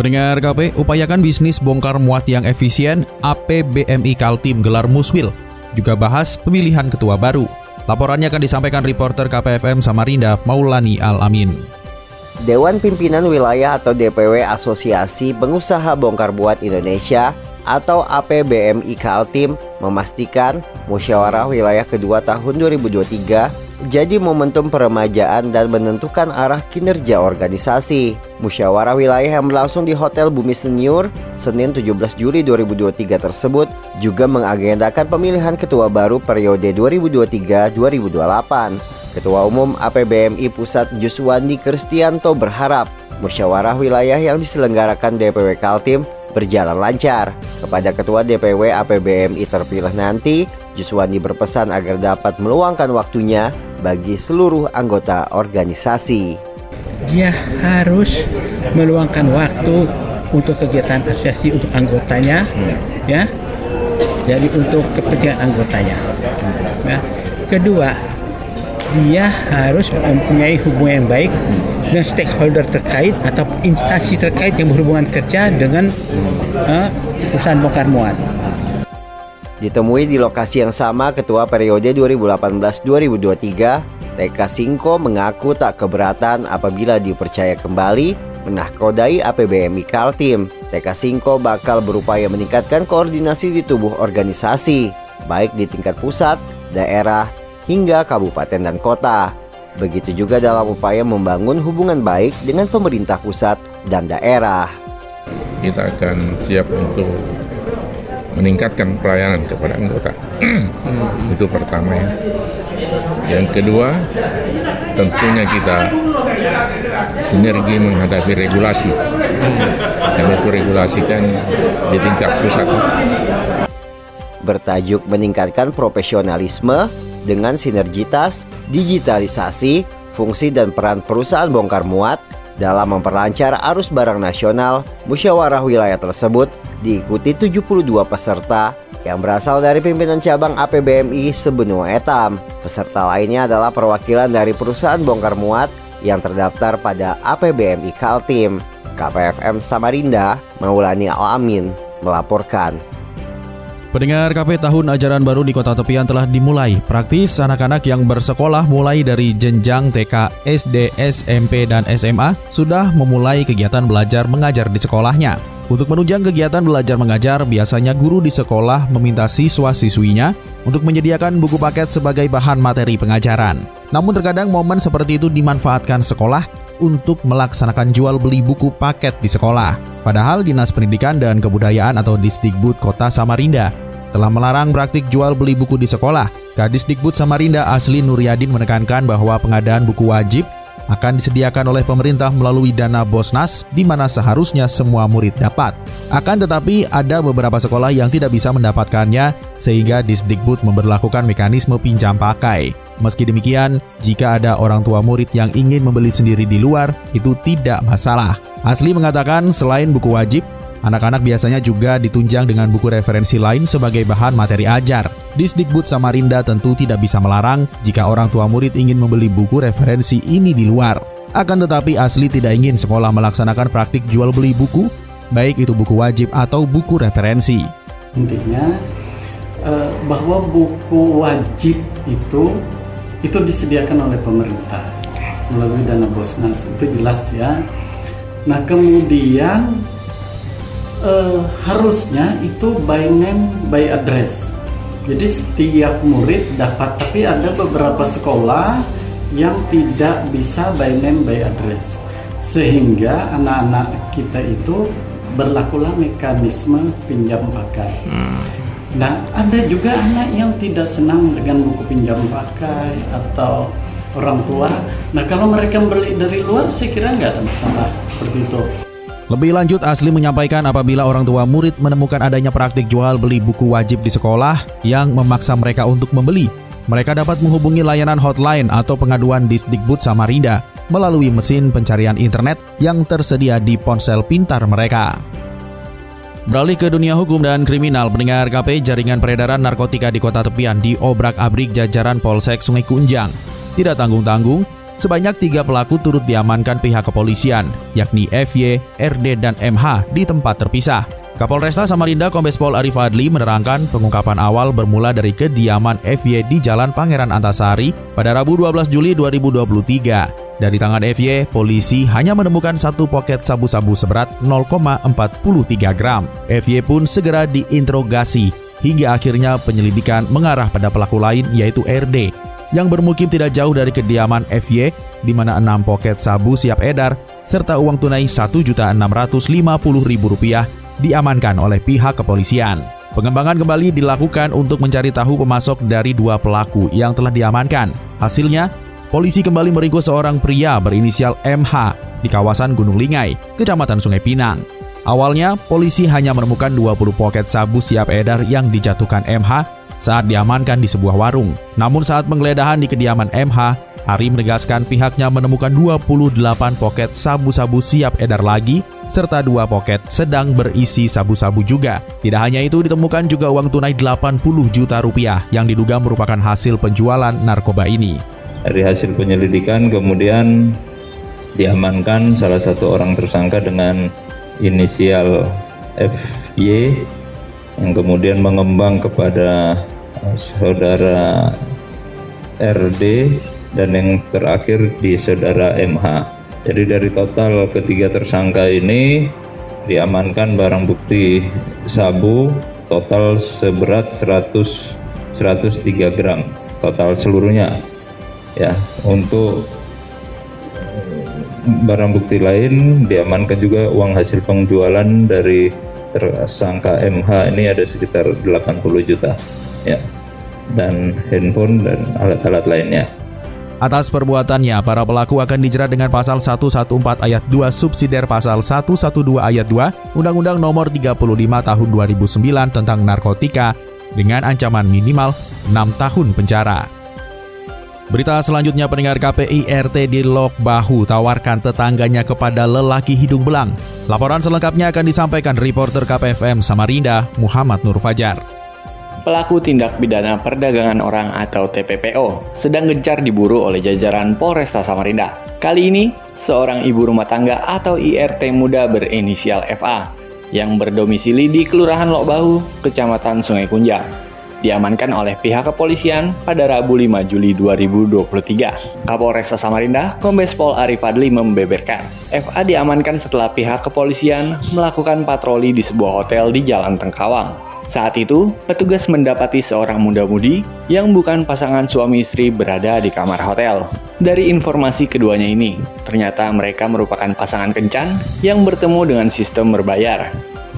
Pendengar KP, upayakan bisnis bongkar muat yang efisien, APBMI Kaltim gelar Muswil. Juga bahas pemilihan ketua baru. Laporannya akan disampaikan reporter KPFM Samarinda, Maulani Al-Amin. Dewan Pimpinan Wilayah atau DPW Asosiasi Pengusaha Bongkar Buat Indonesia atau APBMI Kaltim memastikan musyawarah wilayah kedua tahun 2023 jadi momentum peremajaan dan menentukan arah kinerja organisasi. Musyawarah wilayah yang berlangsung di Hotel Bumi Senior Senin 17 Juli 2023 tersebut juga mengagendakan pemilihan ketua baru periode 2023-2028. Ketua Umum APBMI Pusat Juswandi Kristianto berharap musyawarah wilayah yang diselenggarakan DPW Kaltim berjalan lancar. Kepada Ketua DPW APBMI terpilih nanti, Juswandi berpesan agar dapat meluangkan waktunya bagi seluruh anggota organisasi. Dia harus meluangkan waktu untuk kegiatan asosiasi untuk anggotanya, ya. Jadi untuk kepentingan anggotanya. Nah, kedua, dia harus mempunyai hubungan yang baik dengan stakeholder terkait atau instansi terkait yang berhubungan kerja dengan uh, perusahaan bongkar muat. Ditemui di lokasi yang sama Ketua periode 2018-2023, TK Singko mengaku tak keberatan apabila dipercaya kembali menahkodai APBMI Kaltim. TK Singko bakal berupaya meningkatkan koordinasi di tubuh organisasi, baik di tingkat pusat, daerah, hingga kabupaten dan kota. Begitu juga dalam upaya membangun hubungan baik dengan pemerintah pusat dan daerah. Kita akan siap untuk meningkatkan pelayanan kepada anggota. Itu pertama ya. Yang kedua, tentunya kita sinergi menghadapi regulasi. Karena itu regulasi kan di tingkat pusat. Bertajuk meningkatkan profesionalisme dengan sinergitas, digitalisasi, fungsi dan peran perusahaan bongkar muat dalam memperlancar arus barang nasional, musyawarah wilayah tersebut diikuti 72 peserta yang berasal dari pimpinan cabang APBMI sebenua etam. Peserta lainnya adalah perwakilan dari perusahaan bongkar muat yang terdaftar pada APBMI Kaltim. KPFM Samarinda, Maulani Alamin melaporkan. Pendengar KP tahun ajaran baru di kota tepian telah dimulai. Praktis anak-anak yang bersekolah mulai dari jenjang TK, SD, SMP, dan SMA sudah memulai kegiatan belajar mengajar di sekolahnya. Untuk menunjang kegiatan belajar mengajar, biasanya guru di sekolah meminta siswa-siswinya untuk menyediakan buku paket sebagai bahan materi pengajaran. Namun terkadang momen seperti itu dimanfaatkan sekolah untuk melaksanakan jual beli buku paket di sekolah. Padahal Dinas Pendidikan dan Kebudayaan atau Disdikbud Kota Samarinda telah melarang praktik jual beli buku di sekolah. Kadis Dikbud Samarinda Asli Nuryadin menekankan bahwa pengadaan buku wajib akan disediakan oleh pemerintah melalui dana Bosnas di mana seharusnya semua murid dapat. Akan tetapi ada beberapa sekolah yang tidak bisa mendapatkannya sehingga Disdikbud memperlakukan mekanisme pinjam pakai. Meski demikian, jika ada orang tua murid yang ingin membeli sendiri di luar, itu tidak masalah. Asli mengatakan selain buku wajib, Anak-anak biasanya juga ditunjang dengan buku referensi lain sebagai bahan materi ajar. Disdikbud Samarinda tentu tidak bisa melarang jika orang tua murid ingin membeli buku referensi ini di luar. Akan tetapi asli tidak ingin sekolah melaksanakan praktik jual beli buku, baik itu buku wajib atau buku referensi. Intinya eh, bahwa buku wajib itu itu disediakan oleh pemerintah melalui dana bosnas itu jelas ya. Nah kemudian uh, harusnya itu by name by address. Jadi setiap murid dapat, tapi ada beberapa sekolah yang tidak bisa by name by address, sehingga anak-anak kita itu berlakulah mekanisme pinjam pakai. Hmm. Nah, ada juga anak yang tidak senang dengan buku pinjam pakai atau orang tua. Nah, kalau mereka beli dari luar, saya kira nggak ada masalah seperti itu. Lebih lanjut, Asli menyampaikan apabila orang tua murid menemukan adanya praktik jual beli buku wajib di sekolah yang memaksa mereka untuk membeli, mereka dapat menghubungi layanan hotline atau pengaduan Disdikbud Samarinda melalui mesin pencarian internet yang tersedia di ponsel pintar mereka. Beralih ke dunia hukum dan kriminal, pendengar KP jaringan peredaran narkotika di kota tepian di obrak-abrik jajaran Polsek Sungai Kunjang. Tidak tanggung-tanggung, sebanyak tiga pelaku turut diamankan pihak kepolisian, yakni FY, RD, dan MH di tempat terpisah. Kapolresta Samarinda Kombes Pol Arif Adli menerangkan pengungkapan awal bermula dari kediaman FY di Jalan Pangeran Antasari pada Rabu 12 Juli 2023. Dari tangan FY, polisi hanya menemukan satu poket sabu-sabu seberat 0,43 gram. FY pun segera diinterogasi hingga akhirnya penyelidikan mengarah pada pelaku lain yaitu RD yang bermukim tidak jauh dari kediaman FY di mana enam poket sabu siap edar serta uang tunai Rp1.650.000 diamankan oleh pihak kepolisian. Pengembangan kembali dilakukan untuk mencari tahu pemasok dari dua pelaku yang telah diamankan. Hasilnya, polisi kembali meringkus seorang pria berinisial MH di kawasan Gunung Lingai, Kecamatan Sungai Pinang. Awalnya, polisi hanya menemukan 20 poket sabu siap edar yang dijatuhkan MH saat diamankan di sebuah warung. Namun saat penggeledahan di kediaman MH, Ari menegaskan pihaknya menemukan 28 poket sabu-sabu siap edar lagi serta dua poket sedang berisi sabu-sabu juga. Tidak hanya itu ditemukan juga uang tunai 80 juta rupiah yang diduga merupakan hasil penjualan narkoba ini. Dari hasil penyelidikan kemudian diamankan salah satu orang tersangka dengan inisial FY yang kemudian mengembang kepada saudara RD dan yang terakhir di saudara MH. Jadi dari total ketiga tersangka ini diamankan barang bukti sabu total seberat 100 103 gram total seluruhnya. Ya, untuk barang bukti lain diamankan juga uang hasil penjualan dari tersangka MH ini ada sekitar 80 juta ya dan handphone dan alat-alat lainnya. Atas perbuatannya, para pelaku akan dijerat dengan pasal 114 ayat 2 subsidiar pasal 112 ayat 2 Undang-Undang Nomor 35 Tahun 2009 tentang narkotika dengan ancaman minimal 6 tahun penjara. Berita selanjutnya pendengar KPI RT di Lok Bahu tawarkan tetangganya kepada lelaki hidung belang. Laporan selengkapnya akan disampaikan reporter KPFM Samarinda Muhammad Nur Fajar pelaku tindak pidana perdagangan orang atau TPPO sedang gencar diburu oleh jajaran Polresta Samarinda. Kali ini, seorang ibu rumah tangga atau IRT muda berinisial FA yang berdomisili di Kelurahan Lok Bahu, Kecamatan Sungai Kunjang, diamankan oleh pihak kepolisian pada Rabu 5 Juli 2023. Kapolresta Samarinda, Kombes Pol Arif membeberkan, FA diamankan setelah pihak kepolisian melakukan patroli di sebuah hotel di Jalan Tengkawang. Saat itu, petugas mendapati seorang muda-mudi yang bukan pasangan suami istri berada di kamar hotel. Dari informasi keduanya ini, ternyata mereka merupakan pasangan kencan yang bertemu dengan sistem berbayar.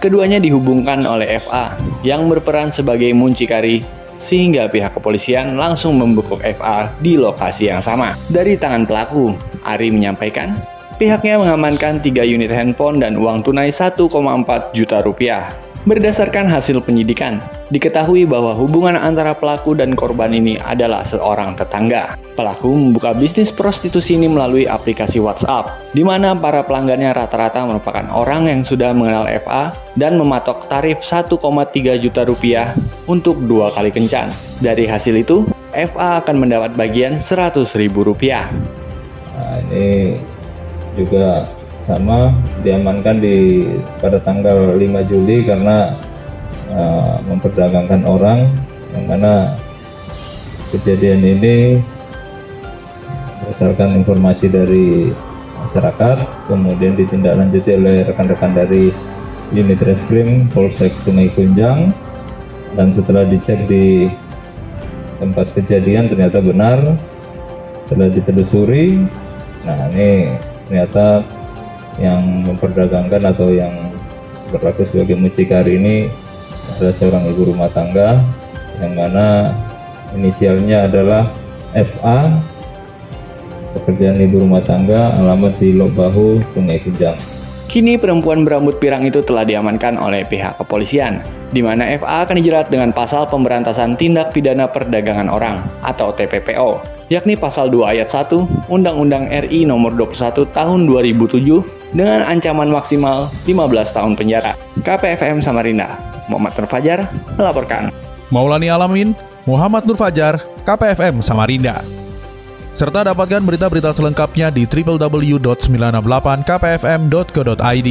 Keduanya dihubungkan oleh FA yang berperan sebagai muncikari sehingga pihak kepolisian langsung membekuk FA di lokasi yang sama. Dari tangan pelaku, Ari menyampaikan pihaknya mengamankan 3 unit handphone dan uang tunai 1,4 juta rupiah Berdasarkan hasil penyidikan, diketahui bahwa hubungan antara pelaku dan korban ini adalah seorang tetangga. Pelaku membuka bisnis prostitusi ini melalui aplikasi WhatsApp, di mana para pelanggannya rata-rata merupakan orang yang sudah mengenal FA dan mematok tarif 1,3 juta rupiah untuk dua kali kencan. Dari hasil itu, FA akan mendapat bagian 100 ribu rupiah. Nah, ini juga sama diamankan di pada tanggal 5 Juli karena uh, memperdagangkan orang. Yang mana kejadian ini berdasarkan informasi dari masyarakat kemudian ditindaklanjuti oleh rekan-rekan dari unit reskrim Polsek Sungai Kunjang. Dan setelah dicek di tempat kejadian ternyata benar. Setelah ditelusuri nah ini ternyata yang memperdagangkan atau yang berlaku sebagai mucikari ini adalah seorang ibu rumah tangga yang mana inisialnya adalah FA pekerjaan ibu rumah tangga alamat di Lobahu Sungai Kunjang Kini perempuan berambut pirang itu telah diamankan oleh pihak kepolisian, di mana FA akan dijerat dengan pasal pemberantasan tindak pidana perdagangan orang atau TPPO, yakni pasal 2 ayat 1 Undang-Undang RI nomor 21 tahun 2007 dengan ancaman maksimal 15 tahun penjara. KPFM Samarinda, Muhammad Nur Fajar melaporkan. Maulani Alamin, Muhammad Nur Fajar, KPFM Samarinda. Serta dapatkan berita-berita selengkapnya di www.968kpfm.co.id.